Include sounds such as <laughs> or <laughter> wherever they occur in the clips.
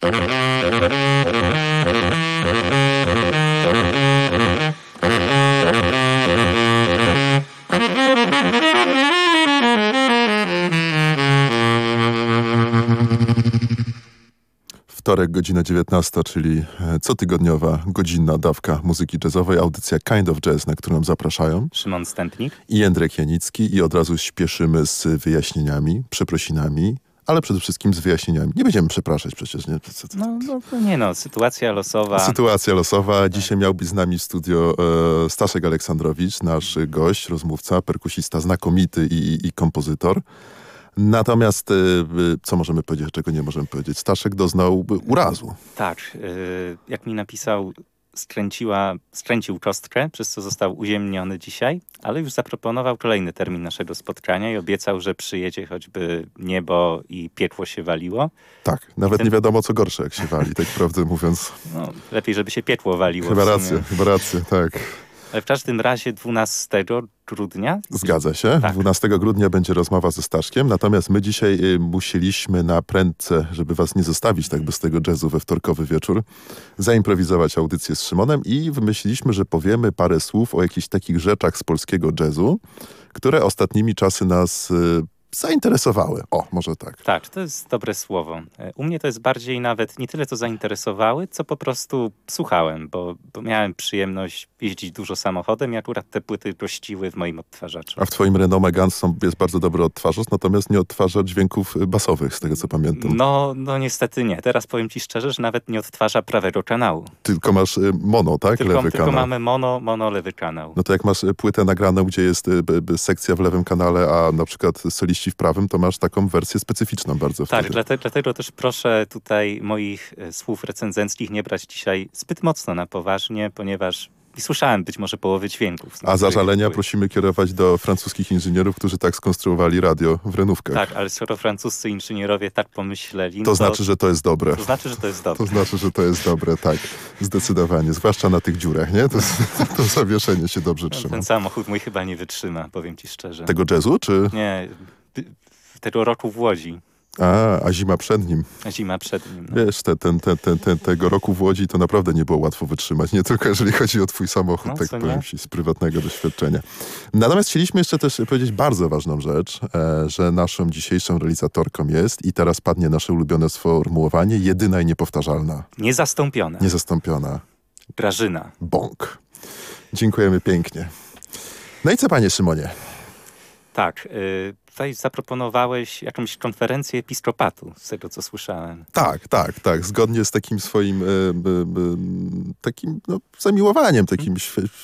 Wtorek, godzina 19, czyli e, cotygodniowa godzinna dawka muzyki jazzowej, audycja Kind of Jazz, na którą zapraszają Szymon Stępnik. i Jędrek Janicki i od razu śpieszymy z wyjaśnieniami, przeprosinami, ale przede wszystkim z wyjaśnieniami. Nie będziemy przepraszać przecież. Nie, no, no, nie no, sytuacja losowa. Sytuacja losowa. Dzisiaj miał być z nami w studio e, Staszek Aleksandrowicz, nasz gość, rozmówca, perkusista znakomity i, i kompozytor. Natomiast, y, y, co możemy powiedzieć, czego nie możemy powiedzieć? Staszek doznał urazu. Tak. Y, jak mi napisał, skręciła, skręcił kostkę, przez co został uziemniony dzisiaj, ale już zaproponował kolejny termin naszego spotkania i obiecał, że przyjedzie choćby niebo i piekło się waliło. Tak, nawet ten... nie wiadomo co gorsze jak się wali, tak prawdę mówiąc. No, lepiej, żeby się piekło waliło. Chyba rację, chyba rację, tak. Ale w każdym razie 12 grudnia. Zgadza się. Tak. 12 grudnia będzie rozmowa ze Staszkiem, natomiast my dzisiaj y, musieliśmy na prędce, żeby was nie zostawić tak bez tego jazzu we wtorkowy wieczór, zaimprowizować audycję z Szymonem i wymyśliliśmy, że powiemy parę słów o jakichś takich rzeczach z polskiego jazzu, które ostatnimi czasy nas y, zainteresowały. O, może tak. Tak, to jest dobre słowo. U mnie to jest bardziej nawet nie tyle co zainteresowały, co po prostu słuchałem, bo, bo miałem przyjemność jeździć dużo samochodem i akurat te płyty gościły w moim odtwarzaczu. A w twoim Renault Megane są, jest bardzo dobry odtwarzacz, natomiast nie odtwarza dźwięków basowych, z tego co pamiętam. No, no niestety nie. Teraz powiem ci szczerze, że nawet nie odtwarza prawego kanału. Tylko masz y, mono, tak? Tylko, lewy tylko kanał. mamy mono, mono, lewy kanał. No to jak masz y, płytę nagraną, gdzie jest y, sekcja w lewym kanale, a na przykład soliści w prawym, to masz taką wersję specyficzną bardzo Tak, wtedy. dlatego, dlatego też proszę tutaj moich słów recenzenckich nie brać dzisiaj zbyt mocno na poważnie, ponieważ i słyszałem być może połowy dźwięków. A zażalenia prosimy kierować do francuskich inżynierów, którzy tak skonstruowali radio w renówkach. Tak, ale skoro francuscy inżynierowie tak pomyśleli... To, to znaczy, że to jest dobre. To znaczy, że to jest dobre. To znaczy, że to jest dobre, tak. Zdecydowanie. Zwłaszcza na tych dziurach, nie? To, <laughs> to zawieszenie się dobrze no, trzyma. Ten samochód mój chyba nie wytrzyma, powiem ci szczerze. Tego jazzu, czy... Nie, tego roku w Łodzi. A, a zima przed nim. A zima przed nim. No. Wiesz, te, ten, ten, ten, ten, tego roku w Łodzi to naprawdę nie było łatwo wytrzymać. Nie tylko jeżeli chodzi o twój samochód, no, tak powiem ci, z prywatnego doświadczenia. Natomiast chcieliśmy jeszcze też powiedzieć bardzo ważną rzecz, e, że naszą dzisiejszą realizatorką jest i teraz padnie nasze ulubione sformułowanie, jedyna i niepowtarzalna. Niezastąpiona. Niezastąpiona. Grażyna. Bąk. Dziękujemy pięknie. No i co panie Szymonie? Tak, y, tutaj zaproponowałeś jakąś konferencję episkopatu, z tego co słyszałem. Tak, tak, tak. Zgodnie z takim swoim e, e, takim no, zamiłowaniem, takim,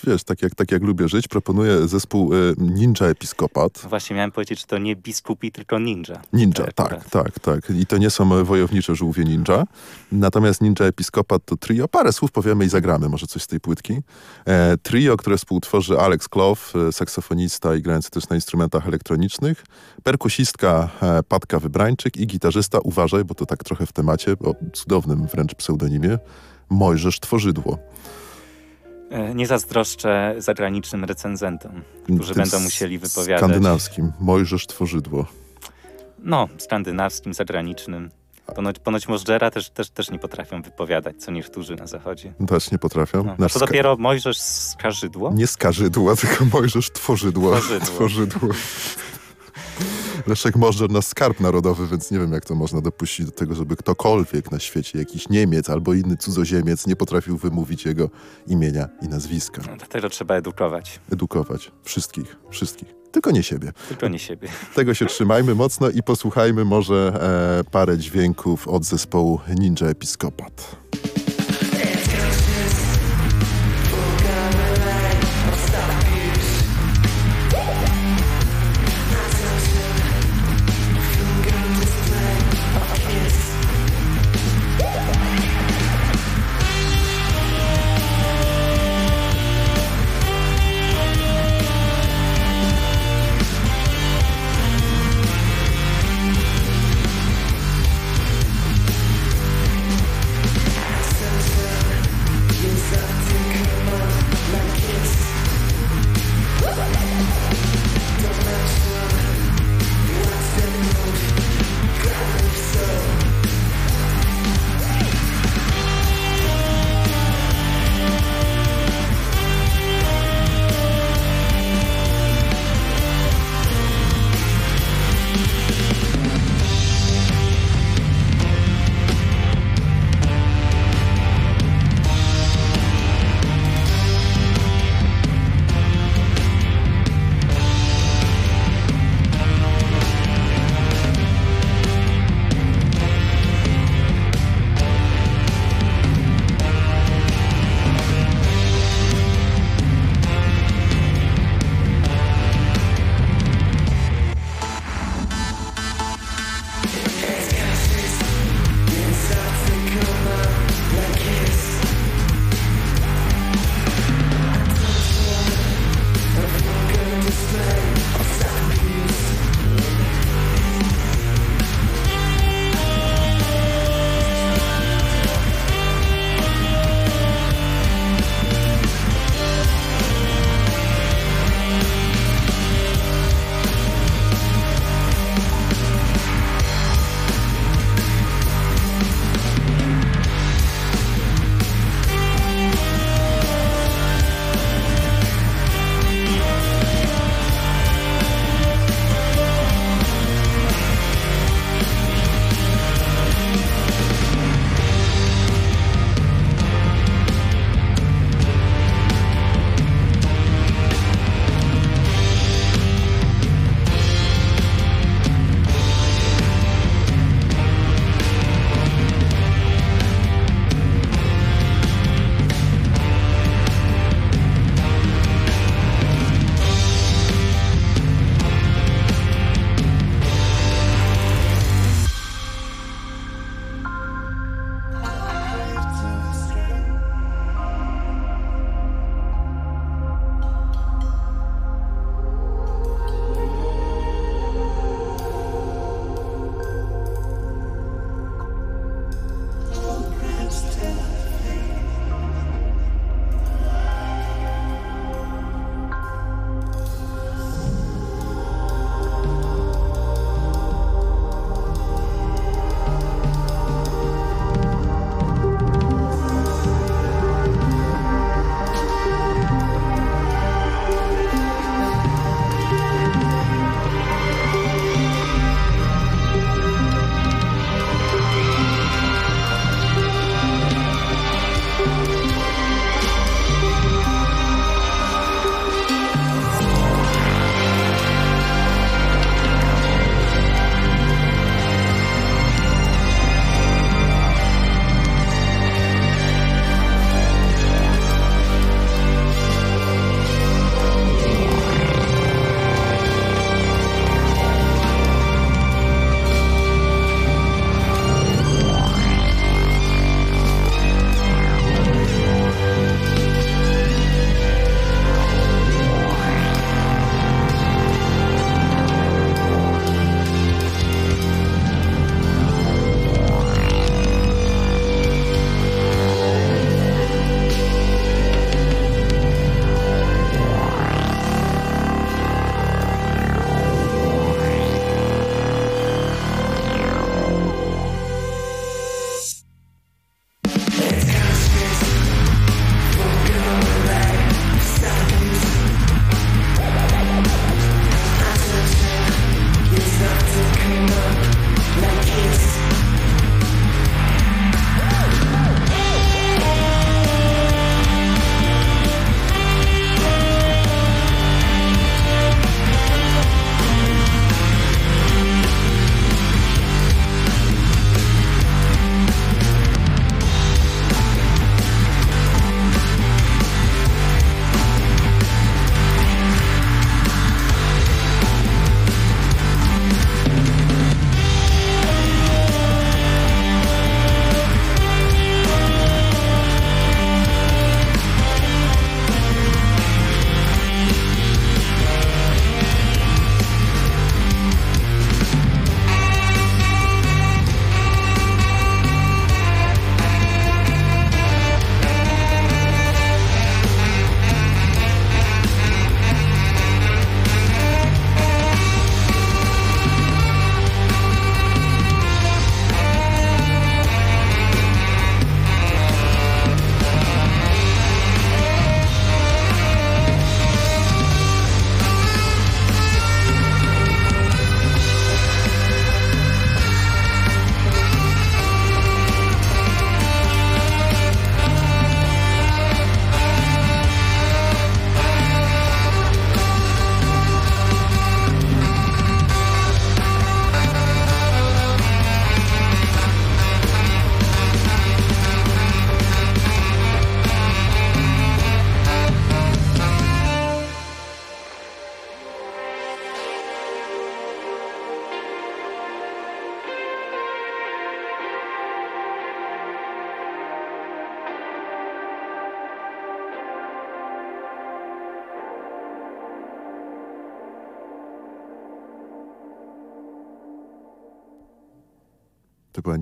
wiesz, tak jak, tak jak lubię żyć, proponuję zespół e, Ninja Episkopat. No właśnie miałem powiedzieć, że to nie biskupi, tylko ninja. Ninja, tak, tak, tak. I to nie są wojownicze żółwie ninja. Natomiast Ninja Episkopat to trio. Parę słów powiemy i zagramy może coś z tej płytki. E, trio, które współtworzy Alex Clough, saksofonista i grający też na instrumentach elektronicznych perkusistka e, Patka Wybrańczyk i gitarzysta, uważaj, bo to tak trochę w temacie, o cudownym wręcz pseudonimie, Mojżesz Tworzydło. E, nie zazdroszczę zagranicznym recenzentom, którzy Tym będą musieli wypowiadać. Skandynawskim, Mojżesz Tworzydło. No, skandynawskim, zagranicznym. Ponoć, ponoć Możdżera też, też, też nie potrafią wypowiadać, co niektórzy na zachodzie. Też nie potrafią. No, to dopiero Mojżesz Skarzydło? Nie Skarzydło, <laughs> tylko Mojżesz Tworzydło. Tworzydło. Tworzydło. <laughs> Leszek Możdżer na skarb narodowy, więc nie wiem, jak to można dopuścić do tego, żeby ktokolwiek na świecie, jakiś Niemiec albo inny cudzoziemiec nie potrafił wymówić jego imienia i nazwiska. No, dlatego trzeba edukować. Edukować. Wszystkich. Wszystkich. Tylko nie siebie. Tylko nie siebie. Tego się trzymajmy mocno i posłuchajmy może e, parę dźwięków od zespołu Ninja Episkopat.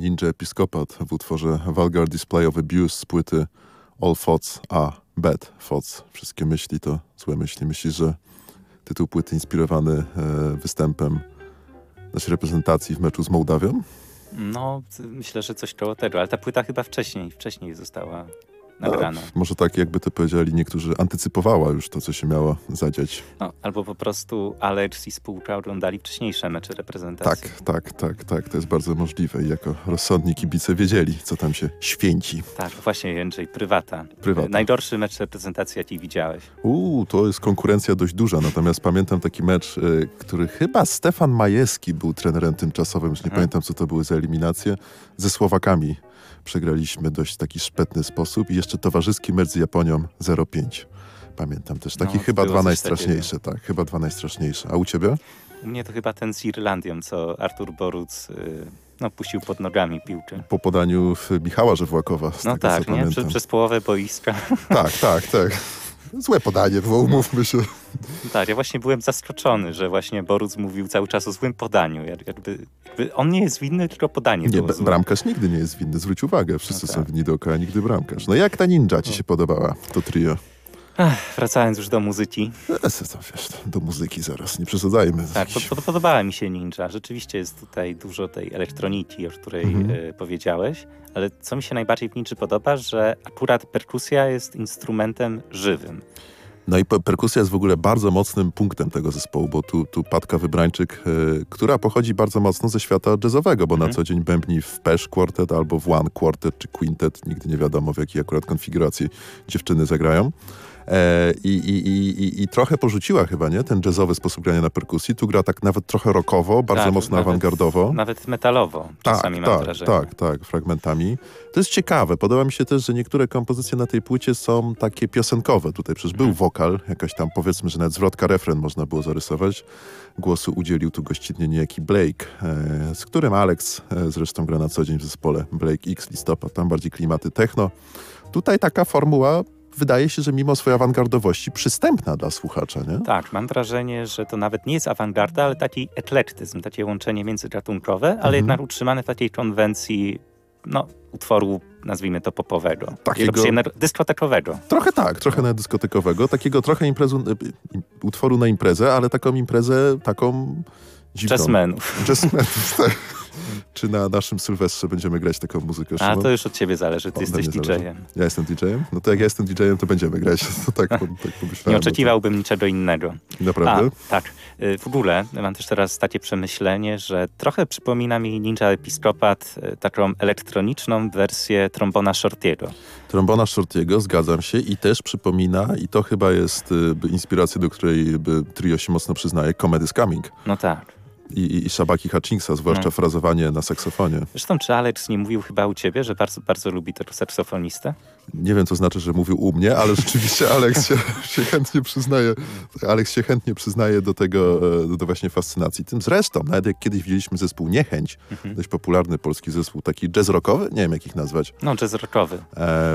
Ninja Episkopat w utworze Vulgar Display of Abuse z płyty All Thoughts are Bad Thoughts. Wszystkie myśli to złe myśli. Myślisz, że tytuł płyty inspirowany e, występem naszej reprezentacji w meczu z Mołdawią? No, myślę, że coś koło tego, ale ta płyta chyba wcześniej, wcześniej została A, może tak, jakby to powiedzieli niektórzy, antycypowała już to, co się miało zadziać. No, albo po prostu Alex i spółka oglądali wcześniejsze mecze reprezentacji. Tak, tak, tak, tak, to jest bardzo możliwe i jako rozsądni kibice wiedzieli, co tam się święci. Tak, właśnie Jędrzej, prywata. Prywata. Najgorszy mecz reprezentacji, jaki widziałeś. Uuu, to jest konkurencja dość duża, natomiast pamiętam taki mecz, y, który chyba Stefan Majewski był trenerem tymczasowym, już nie Mhm. pamiętam, co to były za eliminacje, ze Słowakami. Przegraliśmy dość taki szpetny sposób i jeszcze towarzyski mecz z Japonią 0-5. Pamiętam też. Taki No, chyba dwa najstraszniejsze, tak, chyba dwa najstraszniejsze. A u ciebie? U mnie to chyba ten z Irlandią, co Artur Boruc y, no, puścił pod nogami piłkę. Po podaniu w Michała Żewłakowa, z No tego tak, nie? Przez, przez połowę boiska. Tak, tak, tak. <laughs> Złe podanie, bo umówmy się. tak, ja właśnie byłem zaskoczony, że właśnie Boruc mówił cały czas o złym podaniu. Jak- Jakby, jakby on nie jest winny, tylko podanie Nie, było złe. bramkarz nigdy nie jest winny, zwróć uwagę. Wszyscy No są tak. winni dookoła, nigdy bramkarz. No jak ta ninja ci się podobała, to trio? Ach, wracając już do muzyki. E, se co, wiesz, do muzyki zaraz, nie przesadzajmy. Tak, Jakiś- pod, podobała mi się Ninja. Rzeczywiście jest tutaj dużo tej elektroniki, o której Mhm. e, powiedziałeś, ale co mi się najbardziej w Ninja podoba, że akurat perkusja jest instrumentem żywym. No i pe- perkusja jest w ogóle bardzo mocnym punktem tego zespołu, bo tu, tu Patka Wybrańczyk, e, która pochodzi bardzo mocno ze świata jazzowego, bo na Mhm. co dzień bębni w Pesh Quartet albo w One Quartet czy Quintet, nigdy nie wiadomo w jakiej akurat konfiguracji dziewczyny zagrają. E, i, i, i, i, trochę porzuciła chyba, nie? Ten jazzowy sposób grania na perkusji. Tu gra tak nawet trochę rockowo, bardzo Tak, mocno nawet- awangardowo. Nawet metalowo czasami tak, mam tak, wrażenie. tak, tak, fragmentami. To jest ciekawe. Podoba mi się też, że niektóre kompozycje na tej płycie są takie piosenkowe. Tutaj przecież był Mhm. wokal, jakaś tam powiedzmy, że nawet zwrotka, refren można było zarysować. Głosu udzielił tu gościnnie niejaki Blake, e, z którym Alex e, zresztą gra na co dzień w zespole Blake X Listopad. Tam bardziej klimaty techno. Tutaj taka formuła wydaje się, że mimo swojej awangardowości przystępna dla słuchacza, nie? Tak, mam wrażenie, że to nawet nie jest awangarda, ale taki eklektyzm, takie łączenie międzygatunkowe, ale Mhm. jednak utrzymane w takiej konwencji no, utworu, nazwijmy to popowego. Takiego- dyskotekowego. Trochę tak, trochę nawet dyskotekowego, takiego trochę imprezu, y, y, utworu na imprezę, ale taką imprezę, taką dziwną. Jazzmenów. Jazzmenów, <laughs> tak. <laughs> Czy na naszym Sylwestrze będziemy grać taką muzykę? A Szymon? to już od ciebie zależy, ty Ode jesteś. DJ-em. Ja jestem DJ-em? No to jak ja jestem DJ-em, to będziemy grać. To <laughs> tak, tak pomyślałem. Nie oczekiwałbym niczego innego. To- Naprawdę? A, tak. Y, W ogóle mam też teraz takie przemyślenie, że trochę przypomina mi Ninja Episkopat y, taką elektroniczną wersję trombona Shortiego. Trombona Shortiego, zgadzam się i też przypomina, i to chyba jest y, inspiracja, do której trio się mocno przyznaje, Comedy Coming No tak. I, i, i Shabaki Hutchinsa, zwłaszcza No. frazowanie na saksofonie. Zresztą czy Alex nie mówił chyba u ciebie, że bardzo, bardzo lubi tego saksofonistę? Nie wiem, co znaczy, że mówił u mnie, ale rzeczywiście Alex się, <laughs> się chętnie przyznaje, Alex się chętnie przyznaje do tego, e, do, właśnie fascynacji tym. Zresztą, nawet jak kiedyś widzieliśmy zespół Niechęć, Mhm. dość popularny polski zespół, taki jazz rockowy, nie wiem jak ich nazwać, No, jazz rockowy. e,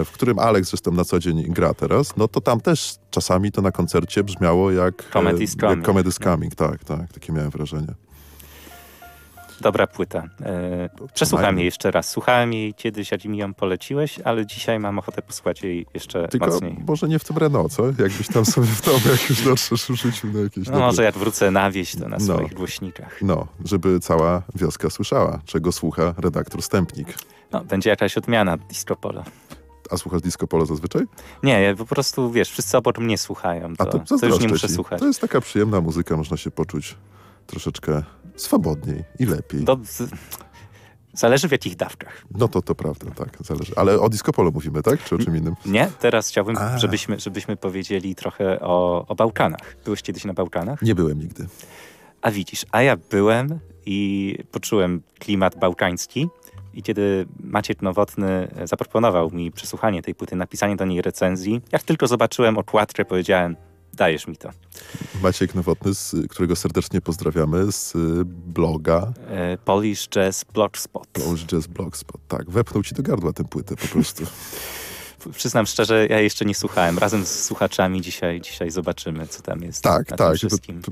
w którym Alex zresztą na co dzień gra teraz, no to tam też czasami to na koncercie brzmiało jak Comedy e, is coming. Jak comedy is coming, tak, tak, takie miałem wrażenie. Dobra płyta. E, przesłucham jej jeszcze raz. Słuchałem jej kiedyś, jak mi ją poleciłeś, ale dzisiaj mam ochotę posłuchać jej jeszcze Tylko mocniej. może nie w tym Renault, co? Jakbyś tam sobie w domu, jak już dotrzesz w życiu na jakieś No dobre- może jak wrócę na wieś, to na No. swoich głośnikach. No, żeby cała wioska słyszała, czego słucha redaktor Stępnik. No, będzie jakaś odmiana disco polo. A słuchasz disco polo zazwyczaj? Nie, ja po prostu, wiesz, wszyscy obok mnie słuchają. A To, to, to, już nie muszę ci. słuchać. To jest taka przyjemna muzyka, można się poczuć troszeczkę swobodniej i lepiej. Z... Zależy w jakich dawkach. No to to prawda, tak, zależy. Ale o disco polo mówimy, tak? Czy o czym innym? Nie, teraz chciałbym, A. żebyśmy, żebyśmy powiedzieli trochę o, o Bałkanach. Byłeś kiedyś na Bałkanach? Nie byłem nigdy. A widzisz, a ja byłem i poczułem klimat bałkański. I kiedy Maciek Nowotny zaproponował mi przesłuchanie tej płyty, napisanie do niej recenzji, jak tylko zobaczyłem okładkę, powiedziałem, dajesz mi to. Maciek Nowotny, z którego serdecznie pozdrawiamy, z y, bloga E, Polish Jazz Blogspot. Polish Jazz Blogspot. Tak, wepnął ci do gardła tę płytę po prostu. <laughs> Przyznam szczerze, ja jeszcze nie słuchałem. Razem z słuchaczami dzisiaj, dzisiaj zobaczymy, co tam jest. Tak, tak.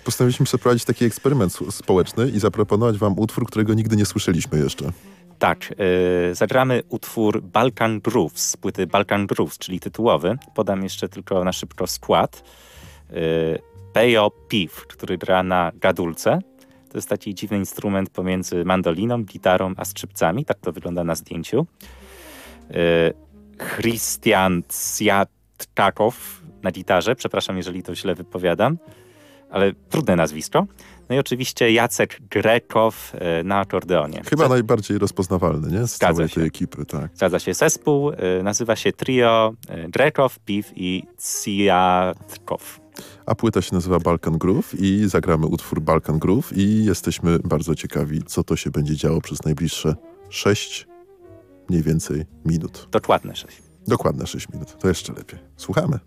Postanowiliśmy przeprowadzić taki eksperyment społeczny i zaproponować wam utwór, którego nigdy nie słyszeliśmy jeszcze. Tak, yy, zagramy utwór Balkan Grooves z płyty Balkan Grooves, czyli tytułowy. Podam jeszcze tylko na szybko skład. Yy, Pejo Piw, który gra na gadulce. To jest taki dziwny instrument pomiędzy mandoliną, gitarą a skrzypcami. Tak to wygląda na zdjęciu. Yy, Christian Cjatczakow na gitarze. Przepraszam, jeżeli to źle wypowiadam, ale trudne nazwisko. No i oczywiście Jacek Grekow e, na akordeonie. Chyba najbardziej rozpoznawalny, nie? Z Zgadza całej się. tej ekipy, tak. Zgadza się. Zespół nazywa się Trio Grekow, Piw i Cjatkow. A płyta się nazywa Balkan Groove i zagramy utwór Balkan Groove i jesteśmy bardzo ciekawi, co to się będzie działo przez najbliższe 6 mniej więcej minut. Dokładne 6. Dokładne 6 minut, to jeszcze lepiej. Słuchamy.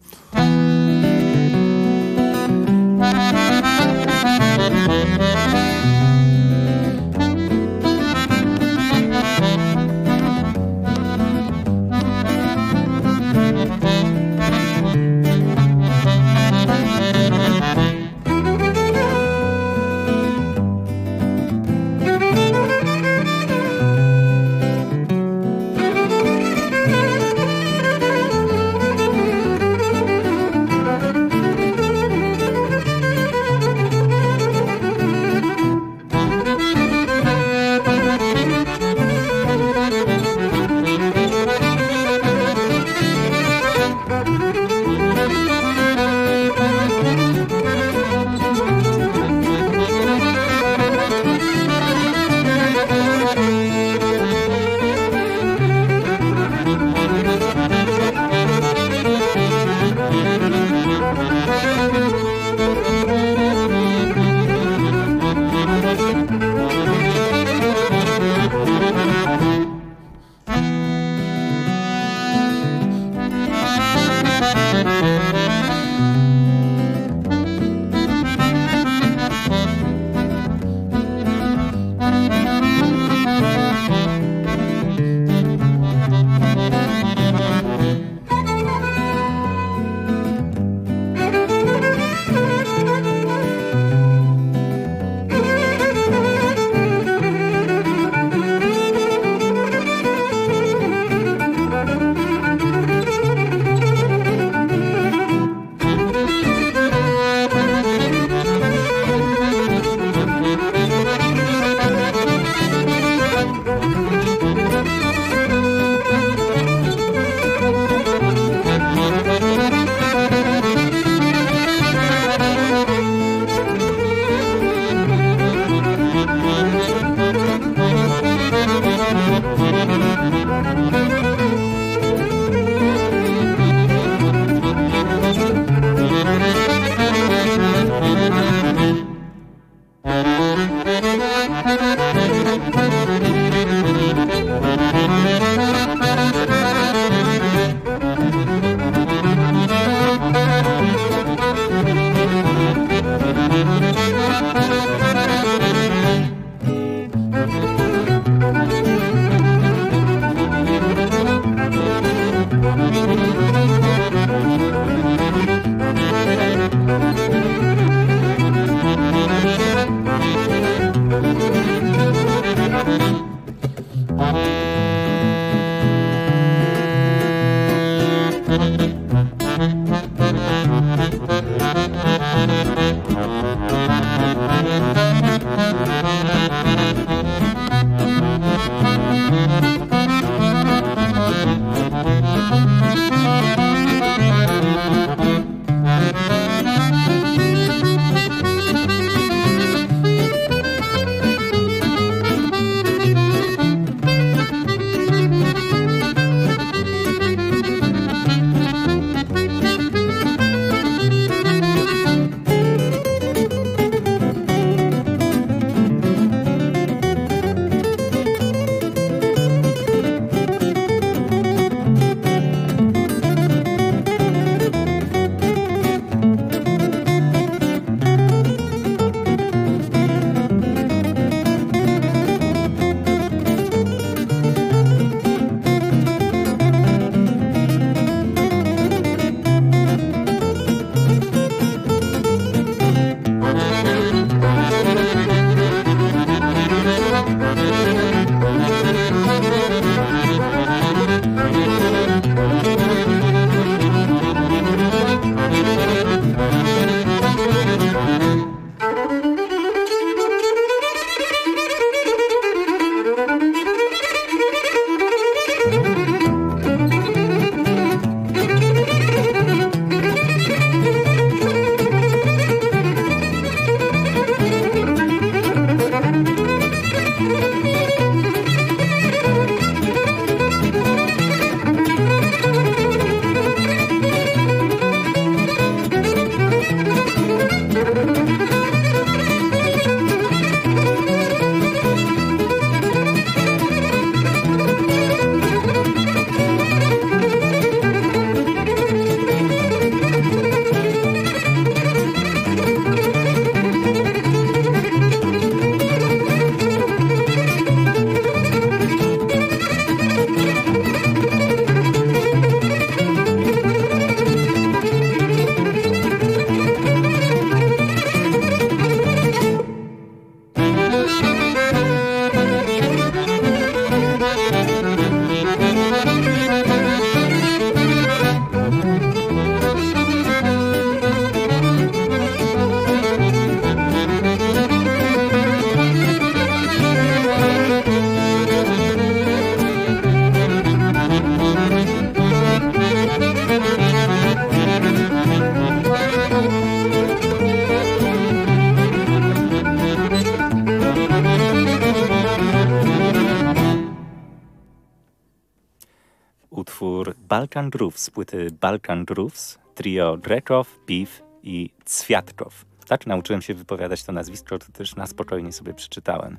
Balkan Grooves z płyty Balkan Grooves, trio Dreczow, Piw i Cwiatkow. Tak, nauczyłem się wypowiadać to nazwisko, to też na spokojnie sobie przeczytałem.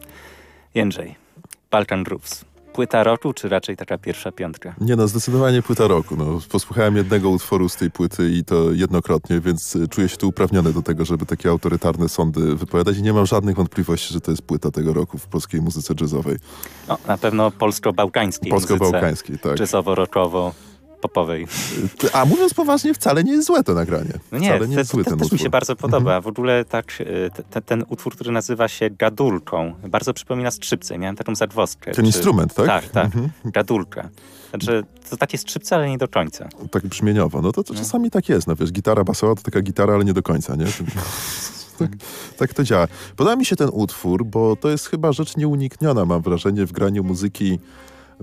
Jędrzej, Balkan Grooves. Płyta roku, czy raczej taka pierwsza piątka? Nie no, zdecydowanie płyta roku. No, posłuchałem jednego utworu z tej płyty i to jednokrotnie, więc czuję się tu uprawniony do tego, żeby takie autorytarne sądy wypowiadać i nie mam żadnych wątpliwości, że to jest płyta tego roku w polskiej muzyce jazzowej. No, na pewno polsko-bałkańskiej Polsko-bałkańskiej, tak. Jazzowo-rockowo popowej. A mówiąc poważnie, wcale nie jest złe to nagranie. No nie, wcale nie te, jest zły te, ten też utwór. mi się bardzo podoba. Mhm. W ogóle tak, y, te, ten utwór, który nazywa się gadulką, bardzo przypomina skrzypce. Miałem taką zagwozdkę. Ten czy- instrument, tak? Tak, tak. Mhm. Gadulka. Znaczy, to takie skrzypce, ale nie do końca. Tak brzmieniowo. No to, to czasami tak jest. No wiesz, gitara basowa to taka gitara, ale nie do końca, nie? <laughs> tak, tak to działa. Podoba mi się ten utwór, bo to jest chyba rzecz nieunikniona, mam wrażenie, w graniu muzyki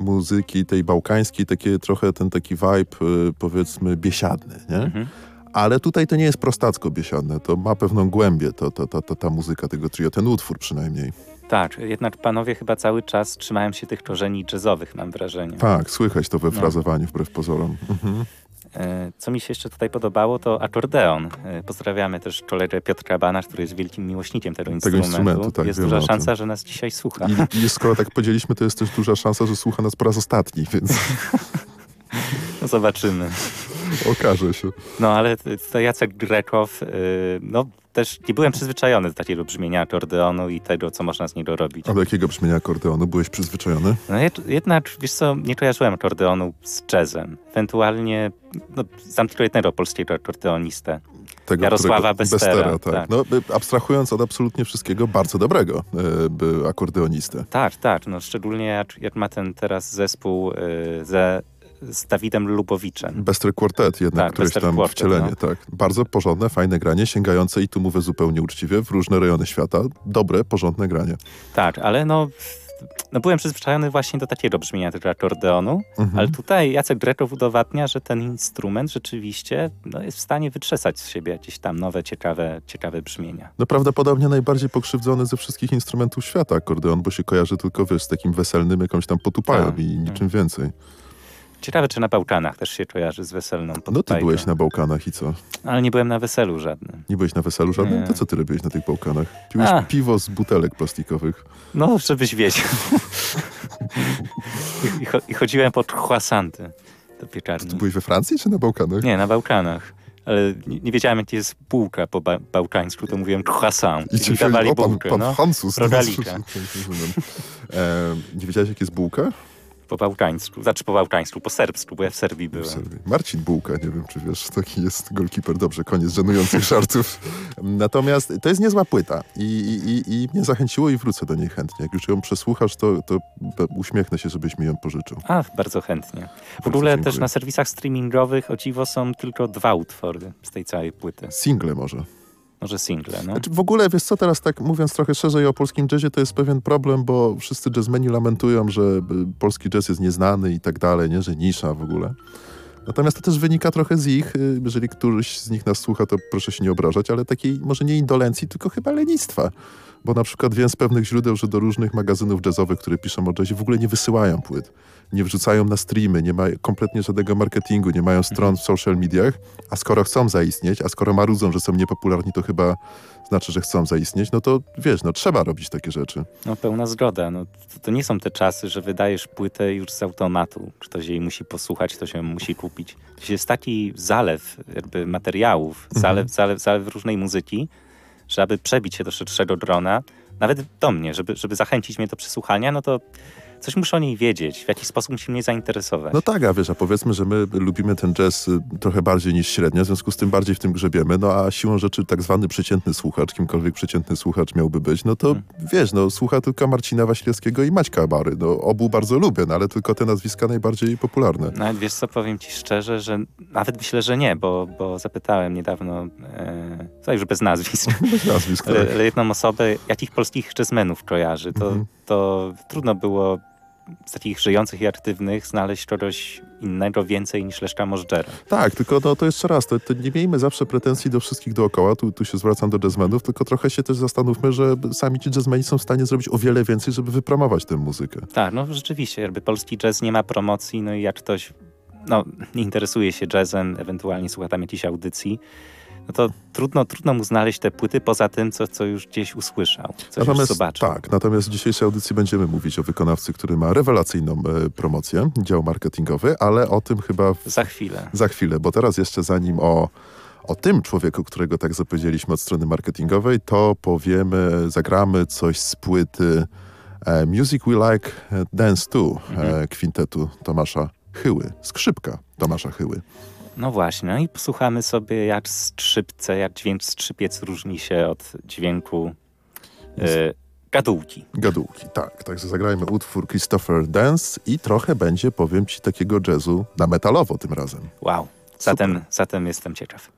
muzyki tej bałkańskiej, takie trochę ten taki vibe, y, powiedzmy, biesiadny, nie? Mhm. Ale tutaj to nie jest prostacko biesiadne, to ma pewną głębię, to, to, to, to, ta muzyka tego trio, ten utwór przynajmniej. Tak, jednak panowie chyba cały czas trzymają się tych korzeni jazzowych, mam wrażenie. Tak, słychać to we No. frazowaniu wbrew pozorom. Mhm. E, Co mi się jeszcze tutaj podobało, to akordeon. E, Pozdrawiamy też kolegę Piotra Bana, który jest wielkim miłośnikiem tego instrumentu. instrumentu, tak, jest duża szansa, że nas dzisiaj słucha. I, I skoro tak podzieliśmy, to jest też duża szansa, że słucha nas po raz ostatni, więc <laughs> No zobaczymy. okaże się. No ale to Jacek Grekow, y, no też nie byłem przyzwyczajony do takiego brzmienia akordeonu i tego, co można z niego robić. A do jakiego brzmienia akordeonu byłeś przyzwyczajony? No jed- jednak, wiesz co, nie kojarzyłem akordeonu z jazzem. Ewentualnie, no, znam tylko jednego polskiego akordeonistę. Tego, Jarosława którego- Bestera, tak. tak. No, abstrahując od absolutnie wszystkiego, bardzo dobrego y, akordeonistę. Tak, tak, no szczególnie jak, jak ma ten teraz zespół y, ze, z Dawidem Lubowiczem. Bester Quartet jednak, Tak, któreś tam Quartet, wcielenie, tak. Bardzo porządne, fajne granie, sięgające i tu mówię zupełnie uczciwie, w różne rejony świata. Dobre, porządne granie. Tak, ale no, no byłem przyzwyczajony właśnie do takiego brzmienia tego akordeonu, Mhm. ale tutaj Jacek Grekow udowadnia, że ten instrument rzeczywiście no, jest w stanie wytrzesać z siebie jakieś tam nowe, ciekawe, ciekawe brzmienia. No prawdopodobnie najbardziej pokrzywdzony ze wszystkich instrumentów świata akordeon, bo się kojarzy tylko, wiesz, z takim weselnym jakąś tam potupają Tak, i niczym więcej. Ciekawe, czy na Bałkanach też się kojarzy z weselną No ty podpajką. byłeś na Bałkanach i co? Ale nie byłem na weselu żadnym. Nie byłeś na weselu żadnym? Nie. To co ty robiłeś na tych Bałkanach? Piłeś A. piwo z butelek plastikowych. No, żebyś wiedział. I, i, cho- I chodziłem po croissanty do piekarni. Ty byłeś we Francji czy na Bałkanach? Nie, na Bałkanach. Ale nie, wiedziałem, jak jest bułka po ba- bałkańsku, to mówiłem croissant. I, mi dawali o, pan, bułkę, pan no. Francuz. Rogalika. Rozumiem. e, nie wiedziałeś, jak jest bułka? Po bałkańsku. Znaczy po bałkańsku, po serbsku, bo ja w Serbii W byłem. Serbii. Marcin Bułka, nie wiem, czy wiesz, taki jest golkiper. Dobrze, koniec żenujących <laughs> żartów. Natomiast to jest niezła płyta i, i, i, mnie zachęciło i wrócę do niej chętnie. Jak już ją przesłuchasz, to, to uśmiechnę się, żebyś mi ją pożyczył. A, bardzo chętnie. W ogóle też na serwisach streamingowych o dziwo są tylko dwa utwory z tej całej płyty. Single może. Może single, no. Znaczy w ogóle, wiesz co, teraz tak mówiąc trochę szerzej o polskim jazzie, to jest pewien problem, bo wszyscy jazzmeni lamentują, że y, polski jazz jest nieznany i tak dalej, nie? że nisza w ogóle. Natomiast to też wynika trochę z ich, y, jeżeli któryś z nich nas słucha, to proszę się nie obrażać, ale takiej może nie indolencji, tylko chyba lenistwa. Bo na przykład wiem z pewnych źródeł, że do różnych magazynów jazzowych, które piszą o jazzie, w ogóle nie wysyłają płyt. Nie wrzucają na streamy, nie ma kompletnie żadnego marketingu, nie mają stron w social mediach, a skoro chcą zaistnieć, a skoro marudzą, że są niepopularni, to chyba znaczy, że chcą zaistnieć, no to wiesz, no trzeba robić takie rzeczy. No pełna zgoda. No, to, to nie są te czasy, że wydajesz płytę już z automatu. Ktoś jej musi posłuchać, ktoś ją musi kupić. To jest taki zalew jakby materiałów, Mhm. zalew, zalew, zalew różnej muzyki, że aby przebić się do szerszego grona, nawet do mnie, żeby, żeby zachęcić mnie do przesłuchania, no to coś muszę o niej wiedzieć, w jakiś sposób musi mnie zainteresować. No tak, a wiesz, a powiedzmy, że my lubimy ten jazz y, trochę bardziej niż średnio, w związku z tym bardziej w tym grzebiemy, no a siłą rzeczy tak zwany przeciętny słuchacz, kimkolwiek przeciętny słuchacz miałby być, no to wiesz, no słucha tylko Marcina Waślewskiego i Maćka Bary. No obu bardzo lubię, no ale tylko te nazwiska najbardziej popularne. Nawet wiesz co, powiem ci szczerze, że nawet myślę, że nie, bo, bo zapytałem niedawno, e, to już bez nazwisk, <laughs> Bez nazwisk, <laughs> tak. ale, jedną osobę, jakich polskich jazzmenów kojarzy, to, Mhm. to trudno było z takich żyjących i aktywnych znaleźć kogoś innego więcej niż Leszka Możdżera. Tak, tylko no, to jeszcze raz, to, to nie miejmy zawsze pretensji do wszystkich dookoła, tu, tu się zwracam do jazzmenów, tylko trochę się też zastanówmy, że sami ci jazzmeni są w stanie zrobić o wiele więcej, żeby wypromować tę muzykę. Tak, no rzeczywiście, jakby polski jazz nie ma promocji, no i jak ktoś no, interesuje się jazzem, ewentualnie słucha tam jakichś audycji, no to trudno, trudno mu znaleźć te płyty poza tym, co, co już gdzieś usłyszał, natomiast, już zobaczył. Tak, natomiast w dzisiejszej audycji będziemy mówić o wykonawcy, który ma rewelacyjną e, promocję, dział marketingowy, ale o tym chyba... W, za chwilę. Za chwilę, bo teraz jeszcze zanim o o tym człowieku, którego tak zapowiedzieliśmy od strony marketingowej, to powiemy, zagramy coś z płyty e, Music We Like Dance To e, mhm. kwintetu Tomasza Chyły, skrzypka Tomasza Chyły. No właśnie, no i posłuchamy sobie jak skrzypce, jak dźwięk skrzypiec różni się od dźwięku e, gadułki. Gadułki, tak. Także zagrajmy utwór Christopher Dance i trochę będzie, powiem ci, takiego jazzu na metalowo tym razem. Wow, zatem, zatem jestem ciekaw.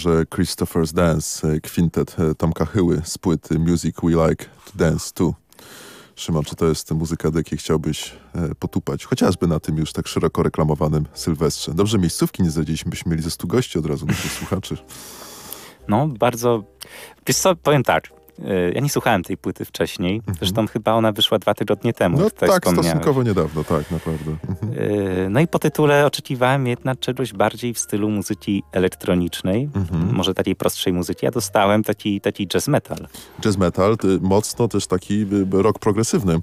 Utworze Christopher's Dance, kwintet Tomka Hyły z płyty Music We Like to Dance To. Szymon, czy to jest muzyka, do jakiej chciałbyś e, potupać? Chociażby na tym już tak szeroko reklamowanym Sylwestrze. Dobrze, miejscówki nie zdradziliśmy, byśmy mieli ze stu gości od razu naszych słuchaczy. No, bardzo... Wiesz co, powiem tak. E, ja nie słuchałem tej płyty wcześniej. Mhm. Zresztą chyba ona wyszła dwa tygodnie temu. No tak, stosunkowo niedawno, tak, naprawdę. Mhm. E, no i po tytule oczekiwałem jednak czegoś bardziej w stylu muzyki elektronicznej, mhm. może takiej prostszej muzyki. Ja dostałem taki, taki jazz metal. Jazz metal, mocno też taki rock progresywny.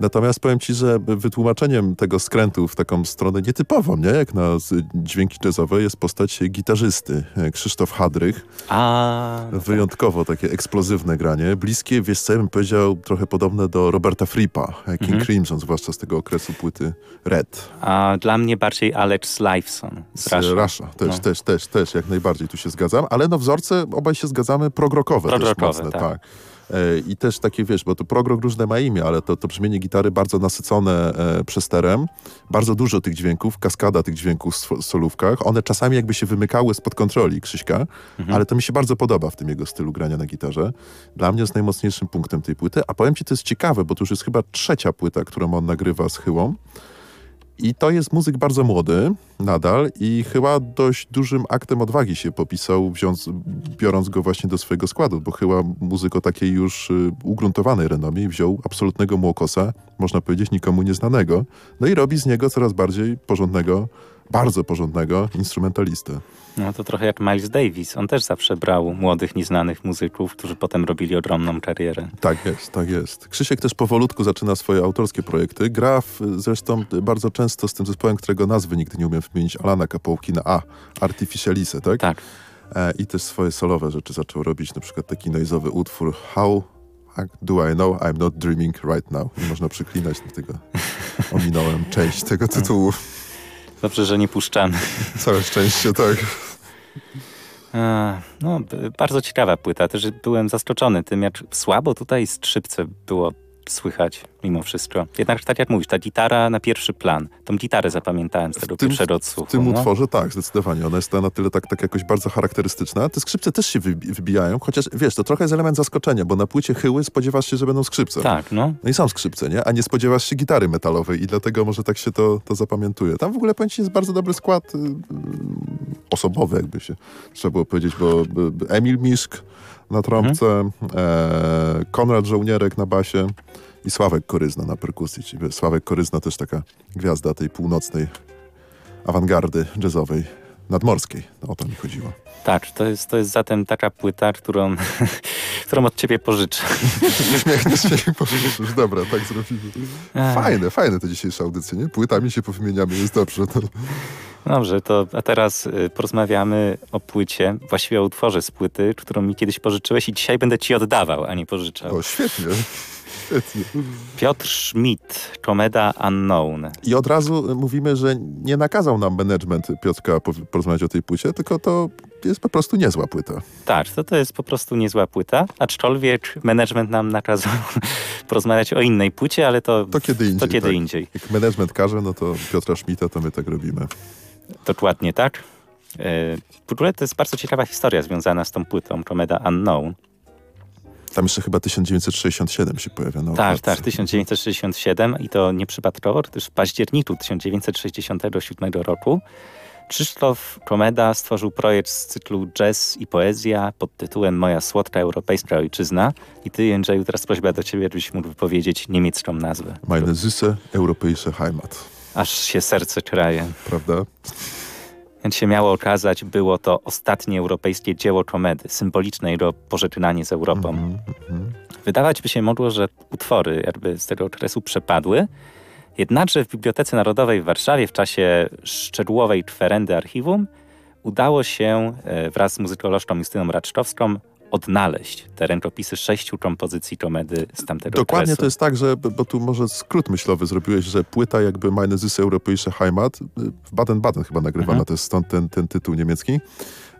Natomiast powiem ci, że wytłumaczeniem tego skrętu w taką stronę nietypową, nie? jak na dźwięki jazzowe, jest postać gitarzysty e, Krzysztof Hadrych. A, no. Wyjątkowo tak. takie eksplozywne granie Bliskie, wiesz co, ja bym powiedział, trochę podobne do Roberta Fripa, King mhm. Crimson, zwłaszcza z tego okresu płyty Red. A dla mnie bardziej Alex Lifeson z Russia. Russia. Też, no. też, też, też, jak najbardziej tu się zgadzam, ale no wzorce obaj się zgadzamy, progrokowe, progrokowe też mocne, tak. tak. E, I też takie, wiesz, bo to progrok różne ma imię, ale to, to brzmienie gitary bardzo nasycone e, przesterem, bardzo dużo tych dźwięków, kaskada tych dźwięków w solówkach. One czasami jakby się wymykały spod kontroli Krzyśka, mhm. ale to mi się bardzo podoba w tym jego stylu grania na gitarze. Dla mnie jest najmocniejszym punktem tej płyty, a powiem ci, to jest ciekawe, bo to już jest chyba trzecia płyta, którą on nagrywa z Chyłą. I to jest muzyk bardzo młody nadal i chyba dość dużym aktem odwagi się popisał, wziąc, biorąc go właśnie do swojego składu, bo chyba muzyk o takiej już y, ugruntowanej renomie wziął absolutnego młokosa, można powiedzieć nikomu nieznanego, no i robi z niego coraz bardziej porządnego bardzo porządnego instrumentalistę. No to trochę jak Miles Davis. On też zawsze brał młodych, nieznanych muzyków, którzy potem robili ogromną karierę. Tak jest, tak jest. Krzysiek też powolutku zaczyna swoje autorskie projekty. Gra w, zresztą bardzo często z tym zespołem, którego nazwy nigdy nie umiem wymienić, Alana Kapołki na A, Artificialise, tak? Tak. E, I też swoje solowe rzeczy zaczął robić, na przykład taki noizowy utwór How do I know I'm not dreaming right now? Nie można przyklinać do tego. Ominąłem część tego tytułu. Dobrze, że nie puszczamy. Całe szczęście, tak. No, bardzo ciekawa płyta. Też byłem zaskoczony tym, jak słabo tutaj skrzypce było słychać mimo wszystko. Jednak tak jak mówisz, ta gitara na pierwszy plan. Tą gitarę zapamiętałem z tego tym, pierwszego odsłuchu. W tym no? utworze tak, zdecydowanie. Ona jest na tyle tak, tak jakoś bardzo charakterystyczna. Te skrzypce też się wybijają, chociaż wiesz, to trochę jest element zaskoczenia, bo na płycie chyły spodziewasz się, że będą skrzypce. Tak, no. No i są skrzypce, nie? A nie spodziewasz się gitary metalowej i dlatego może tak się to, to zapamiętuje. Tam w ogóle powiem jest bardzo dobry skład y, y, osobowy, jakby się trzeba było powiedzieć, bo y, Emil Miszk na trąbce, mhm. e, Konrad Żołnierek na basie, i Sławek Koryzna na perkusji. Czyli Sławek Koryzna też taka gwiazda tej północnej awangardy jazzowej, nadmorskiej. No, o to mi chodziło. Tak, to jest, to jest zatem taka płyta, którą, <laughs> którą od ciebie pożyczę. Uśmiechniesz się pożyczysz. Dobra, tak zrobimy. Fajne, fajne te dzisiejsze audycje, nie? Płytami się powymieniamy, jest dobrze. To... Dobrze, to a teraz y, porozmawiamy o płycie, właściwie o utworze z płyty, którą mi kiedyś pożyczyłeś i dzisiaj będę ci oddawał, a nie pożyczał. O, świetnie. Piotr Schmidt, Komeda Unknown. I od razu mówimy, że nie nakazał nam management Piotrka porozmawiać o tej płycie, tylko to jest po prostu niezła płyta. Tak, to, to jest po prostu niezła płyta, aczkolwiek management nam nakazał <laughs> porozmawiać o innej płycie, ale to, to kiedy indziej. To kiedy tak. indziej. Jak management każe, no to Piotra Schmidta to my tak robimy. Dokładnie tak. E, w ogóle to jest bardzo ciekawa historia związana z tą płytą Komeda Unknown. Tam jeszcze chyba 1967 się pojawia na Tak, tak, 1967 i to nieprzypadkowo, gdyż w październiku 1967 roku Krzysztof Komeda stworzył projekt z cyklu Jazz i Poezja pod tytułem Moja słodka europejska ojczyzna. I ty, Jędrzeju, teraz prośba do ciebie, żebyś mógł powiedzieć niemiecką nazwę. Meine süße europäische Heimat. Aż się serce kraje. Prawda? Więc się miało okazać, było to ostatnie europejskie dzieło komedy, symboliczne jego pożegnanie z Europą. Mm -hmm. Wydawać by się mogło, że utwory jakby z tego okresu przepadły, jednakże w Bibliotece Narodowej w Warszawie w czasie szczegółowej kwerendy archiwum udało się e, wraz z muzykolożką Justyną Raczkowską odnaleźć te rękopisy sześciu kompozycji komedy z tamtego Dokładnie okresu. to jest tak, że, bo tu może skrót myślowy zrobiłeś, że płyta jakby Meine Süße Europäische Heimat w Baden-Baden chyba nagrywana, mhm. to jest stąd ten, ten tytuł niemiecki.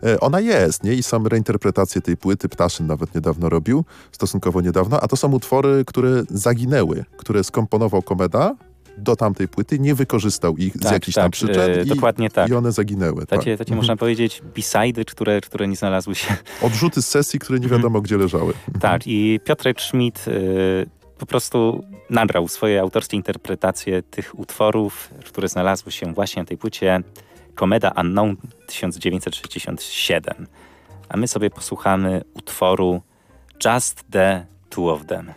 E, ona jest, nie? I sam reinterpretację tej płyty Ptaszyn nawet niedawno robił, stosunkowo niedawno, a to są utwory, które zaginęły, które skomponował Komeda, do tamtej płyty, nie wykorzystał ich z Tak, jakichś tam tak, przyczyn e, i, dokładnie tak. i one zaginęły. tak. Takie, Mhm. można powiedzieć b-sidy, które, które nie znalazły się. Odrzuty z sesji, które nie wiadomo gdzie leżały. Tak, i Piotrek Schmidt y, po prostu nabrał swoje autorskie interpretacje tych utworów, które znalazły się właśnie na tej płycie Komeda Unknown 1967. A my sobie posłuchamy utworu Just the Two of Them.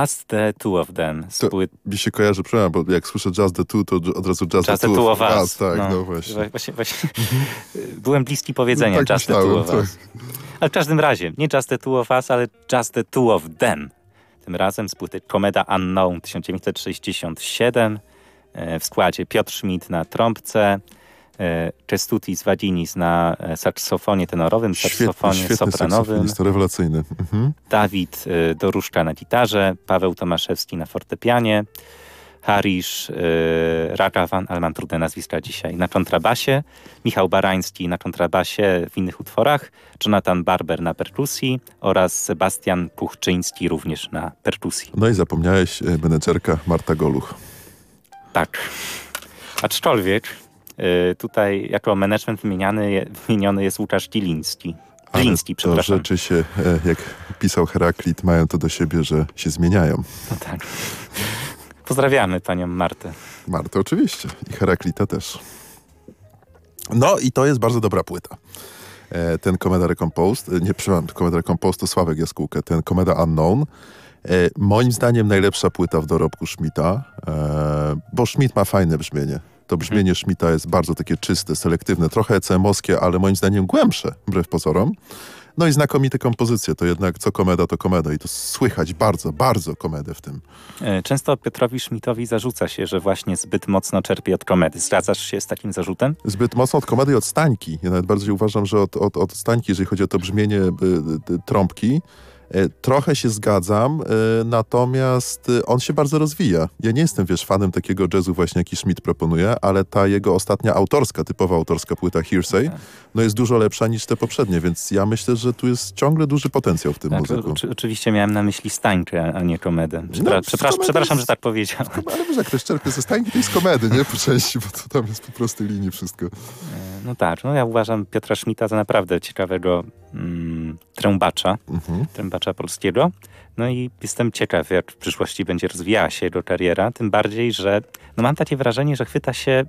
Just the Two of Them. To mi się kojarzy, przepraszam, bo jak słyszę Just the Two, to od razu Just, just the, the Two of Us. us. Tak, no, no właśnie. właśnie, właśnie <laughs> byłem bliski powiedzenia no, tak Just myślałem, the Two of tak. Us. Ale w każdym razie, nie Just the Two of Us, ale Just the Two of Them. Tym razem z płyty Komeda Unknown 1967 e, w składzie Piotr Schmidt na trąbce, Cestutis Wadinis na e, saksofonie tenorowym, saksofonie świetny, świetny sopranowym. rewelacyjny. Mhm. Dawid e, Doruszka na gitarze, Paweł Tomaszewski na fortepianie, Harisz yy, Ragavan, ale mam trudne nazwiska dzisiaj, na kontrabasie, Michał Barański na kontrabasie w innych utworach, Jonathan Barber na perkusji oraz Sebastian Puchczyński również na perkusji. No i zapomniałeś menedżerka Marta Goluch. Tak. Aczkolwiek tutaj jako management wymieniany, wymieniony jest Łukasz Giliński. Giliński, przepraszam. rzeczy się, e, jak pisał Heraklit, mają to do siebie, że się zmieniają. No tak. Pozdrawiamy panią Martę. Martę oczywiście i Heraklita też. No i to jest bardzo dobra płyta. E, ten Komeda Recomposed, e, nie przepraszam, Komeda Recomposed to Sławek Jaskółkę, ten Komeda Unknown, moim zdaniem najlepsza płyta w dorobku Schmidta, bo Schmidt ma fajne brzmienie. To brzmienie Schmidta jest bardzo takie czyste, selektywne, trochę ECM-owskie, ale moim zdaniem głębsze, wbrew pozorom. No i znakomite kompozycje, to jednak co komeda, to komeda i to słychać bardzo, bardzo komedę w tym. E, często Piotrowi Schmidtowi zarzuca się, że właśnie zbyt mocno czerpie od komedy. Zgadzasz się z takim zarzutem? Zbyt mocno od komedy i od stańki. Ja nawet bardziej uważam, że od, od, od stańki, jeżeli chodzi o to brzmienie y, y, trąbki, E, trochę się zgadzam, e, natomiast e, on się bardzo rozwija. Ja nie jestem, wiesz, fanem takiego jazzu właśnie, jaki Schmidt proponuje, ale ta jego ostatnia autorska, typowa autorska płyta Hearsay, no jest dużo lepsza niż te poprzednie, więc ja myślę, że tu jest ciągle duży potencjał w tym tak, muzyku. oczywiście miałem na myśli stańkę, a nie komedę. Przepra no, przepraszam, że tak powiedziałem. Ale wiesz, jak ktoś czerpie ze stańki, to jest komedy, nie? Po części, bo to tam jest po prostu linii wszystko. No tak, no ja uważam Piotra Schmidta za naprawdę ciekawego mm, trębacza, mhm. trębacza polskiego. No i jestem ciekaw, jak w przyszłości będzie rozwijała się jego kariera, tym bardziej, że no mam takie wrażenie, że chwyta się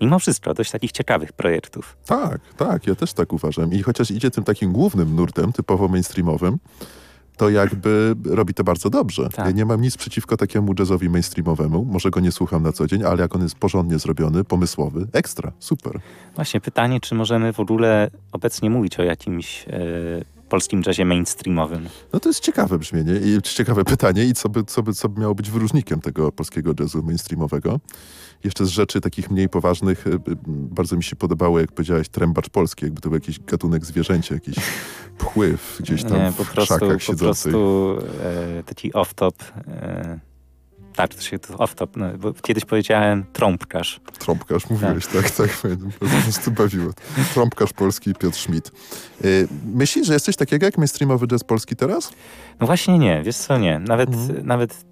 mimo wszystko dość takich ciekawych projektów. Tak, tak, ja też tak uważam. I chociaż idzie tym takim głównym nurtem, typowo mainstreamowym, to jakby robi to bardzo dobrze. Tak. Ja nie mam nic przeciwko takiemu jazzowi mainstreamowemu. Może go nie słucham na co dzień, ale jak on jest porządnie zrobiony, pomysłowy, ekstra, super. Właśnie pytanie, czy możemy w ogóle obecnie mówić o jakimś e, polskim jazzie mainstreamowym? No to jest ciekawe brzmienie i ciekawe pytanie i co by, co by, co by miało być wyróżnikiem tego polskiego jazzu mainstreamowego. Jeszcze z rzeczy takich mniej poważnych y, bardzo mi się podobało, jak powiedziałeś, trębacz polski, jakby to był jakiś gatunek zwierzęcia, jakiś pchływ gdzieś tam Nie, w prostu, krzakach siedzący. Po prostu e, taki off-top e, tak, to się off-top, no, bo kiedyś powiedziałem trąbkarz. Trąbkarz, mówiłeś, tak, tak, tak pamiętam. Po prostu bawiło. Trąbkarz polski Piotr Schmidt. Yy, myślisz, że jesteś takiego jak mainstreamowy jazz polski teraz? No właśnie nie, wiesz co, nie. Nawet, mhm. nawet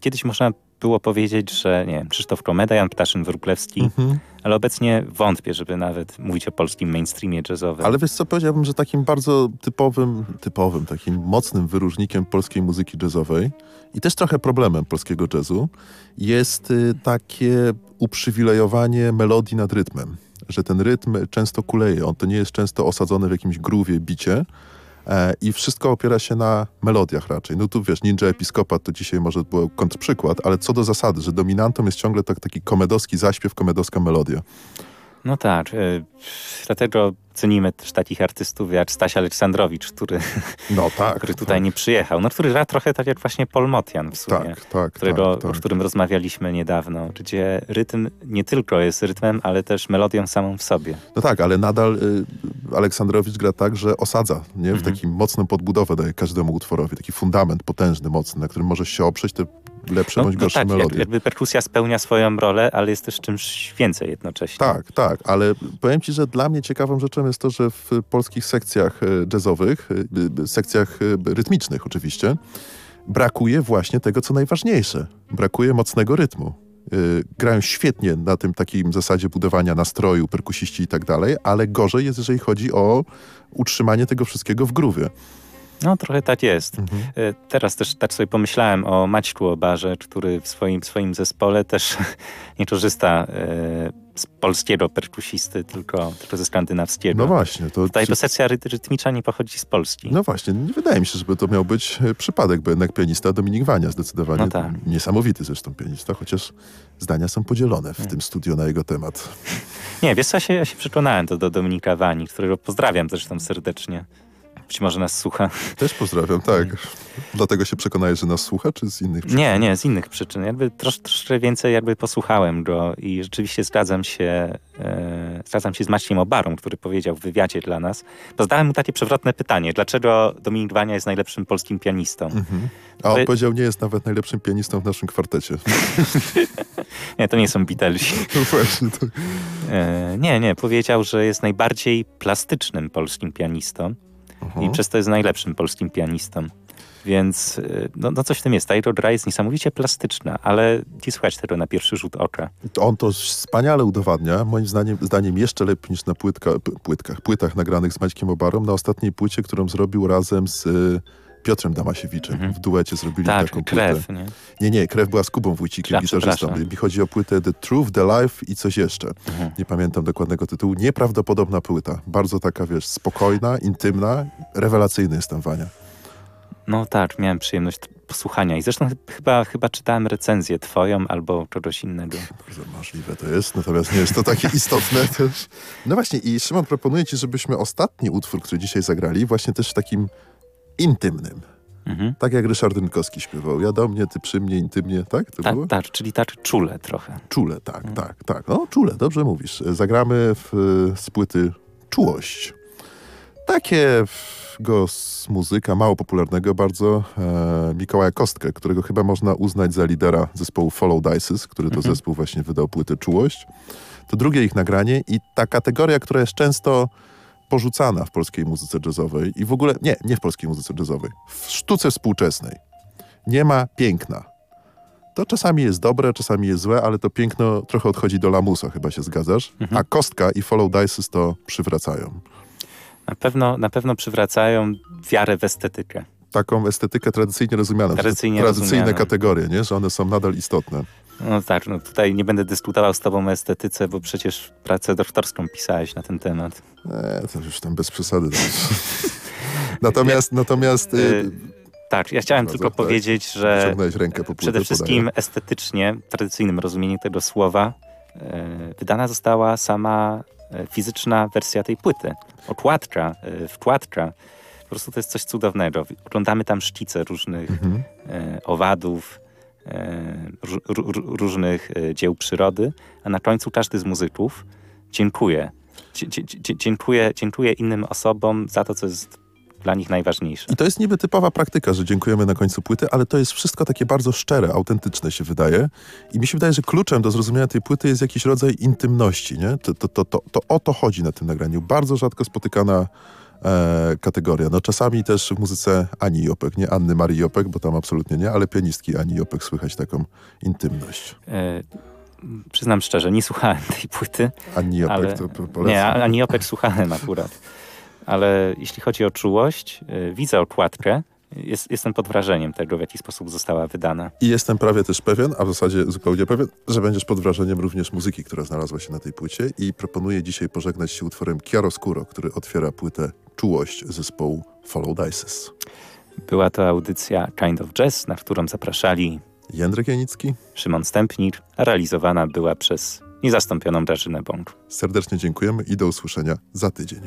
kiedyś można było powiedzieć, że nie wiem, Krzysztof Komeda, Jan Ptaszyn-Wróblewski, mhm. ale obecnie wątpię, żeby nawet mówić o polskim mainstreamie jazzowym. Ale wiesz co, powiedziałbym, że takim bardzo typowym, typowym, takim mocnym wyróżnikiem polskiej muzyki jazzowej i też trochę problemem polskiego jazzu jest y, takie uprzywilejowanie melodii nad rytmem. Że ten rytm często kuleje, on to nie jest często osadzony w jakimś groowie, bicie, E, i wszystko opiera się na melodiach raczej. No tu wiesz, Ninja Episkopat to dzisiaj może był kontrprzykład, ale co do zasady, że dominantą jest ciągle tak, taki komedowski zaśpiew, komedowska melodia. No tak, yy, dlatego cenimy też takich artystów jak Staś Aleksandrowicz, który, no tak, który tutaj tak. nie przyjechał. No, który gra trochę tak jak właśnie Paul Motian w sumie, tak, tak, którego, tak, tak. o którym rozmawialiśmy niedawno, gdzie rytm nie tylko jest rytmem, ale też melodią samą w sobie. No tak, ale nadal y, Aleksandrowicz gra tak, że osadza, nie? W mhm. takim mocną podbudowę daje każdemu utworowi, taki fundament potężny, mocny, na którym możesz się oprzeć, te lepsze no, bądź no gorsze tak, melodie. Jakby perkusja spełnia swoją rolę, ale jest też czymś więcej jednocześnie. Tak, tak, ale powiem ci, że dla mnie ciekawą rzeczą jest to, że w polskich sekcjach e, jazzowych, e, e, sekcjach rytmicznych oczywiście, brakuje właśnie tego, co najważniejsze. Brakuje mocnego rytmu. Grają świetnie na tym takim zasadzie budowania nastroju, perkusiści i tak dalej, ale gorzej jest, jeżeli chodzi o utrzymanie tego wszystkiego w gruwie. No trochę tak jest. Mhm. E, teraz też tak sobie pomyślałem o Maćku Obarze, który w swoim, swoim zespole też <laughs> nie korzysta e, z polskiego perkusisty, tylko, tylko ze skandynawskiego. No właśnie. To Tutaj czy... sesja rytmiczna nie pochodzi z Polski. No właśnie, nie wydaje mi się, żeby to miał być e, przypadek, bo jednak pianista Dominik Wania zdecydowanie. No tak. Niesamowity zresztą pianista, chociaż zdania są podzielone w nie. tym studio na jego temat. Nie, wiesz co, ja się, ja się przekonałem to do Dominika Wani, którego pozdrawiam zresztą serdecznie. Być może nas słucha. Też pozdrawiam, tak. Dlatego się przekonałeś, że nas słucha, czy z innych przyczyn? Nie, nie, z innych przyczyn. Jakby trosz, troszkę więcej jakby posłuchałem go i rzeczywiście zgadzam się, e, zgadzam się z Maciejem Obarą, który powiedział w wywiadzie dla nas. Bo zadałem mu takie przewrotne pytanie, dlaczego Dominik Wania jest najlepszym polskim pianistą? Mhm. A on Wy... powiedział, nie jest nawet najlepszym pianistą w naszym kwartecie. <laughs> nie, to nie są Beatlesi. <laughs> No właśnie. To... E, nie, nie, powiedział, że jest najbardziej plastycznym polskim pianistą i przez to jest najlepszym polskim pianistą. Więc y, no, no coś w tym jest. Ta gra jest niesamowicie plastyczna, ale nie słychać tego na pierwszy rzut oka. On to wspaniale udowadnia, moim zdaniem, zdaniem jeszcze lepiej niż na płytka, płytkach, płytach nagranych z Maćkiem Obarą, na ostatniej płycie, którą zrobił razem z y, Piotrem Damasiewiczem. Mhm. W duecie zrobili tak, taką krew, płytę. Nie? nie, nie, krew była z Kubą Wójcikiem, gitarzystą. Mi chodzi o płytę The Truth, The Life i coś jeszcze. Mhm. Nie pamiętam dokładnego tytułu. Nieprawdopodobna płyta. Bardzo taka, wiesz, spokojna, intymna, rewelacyjny jest tam Wania. No tak, miałem przyjemność posłuchania i zresztą chyba, chyba czytałem recenzję twoją albo czegoś innego. Bardzo możliwe to jest, natomiast nie jest to takie <laughs> istotne też. No właśnie i Szymon proponuje ci, żebyśmy ostatni utwór, który dzisiaj zagrali, właśnie też takim intymnym. Mhm. Tak jak Ryszard Rynkowski śpiewał. Ja do mnie, ty przy mnie, intymnie, tak? To tak, było? tak, czyli tak czule trochę. Czule, tak, mhm. tak, tak. No, czule, dobrze mówisz. Zagramy w, z płyty Czułość. Takie go z muzyka mało popularnego bardzo e, Mikołaja Kostkę, którego chyba można uznać za lidera zespołu Follow Dices, który to mhm. zespół właśnie wydał płytę Czułość. To drugie ich nagranie i ta kategoria, która jest często porzucana w polskiej muzyce jazzowej i w ogóle, nie, nie w polskiej muzyce jazzowej, w sztuce współczesnej. Nie ma piękna. To czasami jest dobre, czasami jest złe, ale to piękno trochę odchodzi do lamusa, chyba się zgadzasz. Mhm. A Kostka i Follow Dices to przywracają. Na pewno, na pewno przywracają wiarę w estetykę. Taką estetykę tradycyjnie rozumianą. Tradycyjnie tradycyjne rozumianą. kategorie, nie? że one są nadal istotne. No tak, no tutaj nie będę dyskutował z tobą o estetyce, bo przecież pracę doktorską pisałeś na ten temat. Nie, to już tam bez przesady. <laughs> natomiast, natomiast... Y, tak, ja chciałem tylko tak, powiedzieć, że rękę po przede wszystkim podaję. estetycznie, w tradycyjnym rozumieniu tego słowa, e, wydana została sama e, fizyczna wersja tej płyty. Okładka, e, wkładka. Po prostu to jest coś cudownego. Oglądamy tam szkice różnych mhm. owadów, E, różnych e, dzieł przyrody, a na końcu każdy z muzyków dziękuję. Dziękuję, dziękuję innym osobom za to, co jest dla nich najważniejsze. I to jest niby typowa praktyka, że dziękujemy na końcu płyty, ale to jest wszystko takie bardzo szczere, autentyczne się wydaje. I mi się wydaje, że kluczem do zrozumienia tej płyty jest jakiś rodzaj intymności. Nie? To, to, to, to, to o to chodzi na tym nagraniu. Bardzo rzadko spotykana e, kategoria. No czasami też w muzyce Ani Jopek, nie Anny Marii Jopek, bo tam absolutnie nie, ale pianistki Ani Jopek słychać taką intymność. E, przyznam szczerze, nie słuchałem tej płyty. Ani Jopek ale... to polecam. Nie, Ani Jopek słuchałem akurat. Ale jeśli chodzi o czułość, e, widzę okładkę, jest, jestem pod wrażeniem tego, w jaki sposób została wydana. I jestem prawie też pewien, a w zasadzie zupełnie pewien, że będziesz pod wrażeniem również muzyki, która znalazła się na tej płycie i proponuję dzisiaj pożegnać się utworem Chiaroscuro, który otwiera płytę Czułość zespołu Follow Dices. Była to audycja Kind of Jazz, na którą zapraszali Jędrek Janicki, Szymon Stępnik, a realizowana była przez niezastąpioną Grażynę Bąk. Serdecznie dziękujemy i do usłyszenia za tydzień.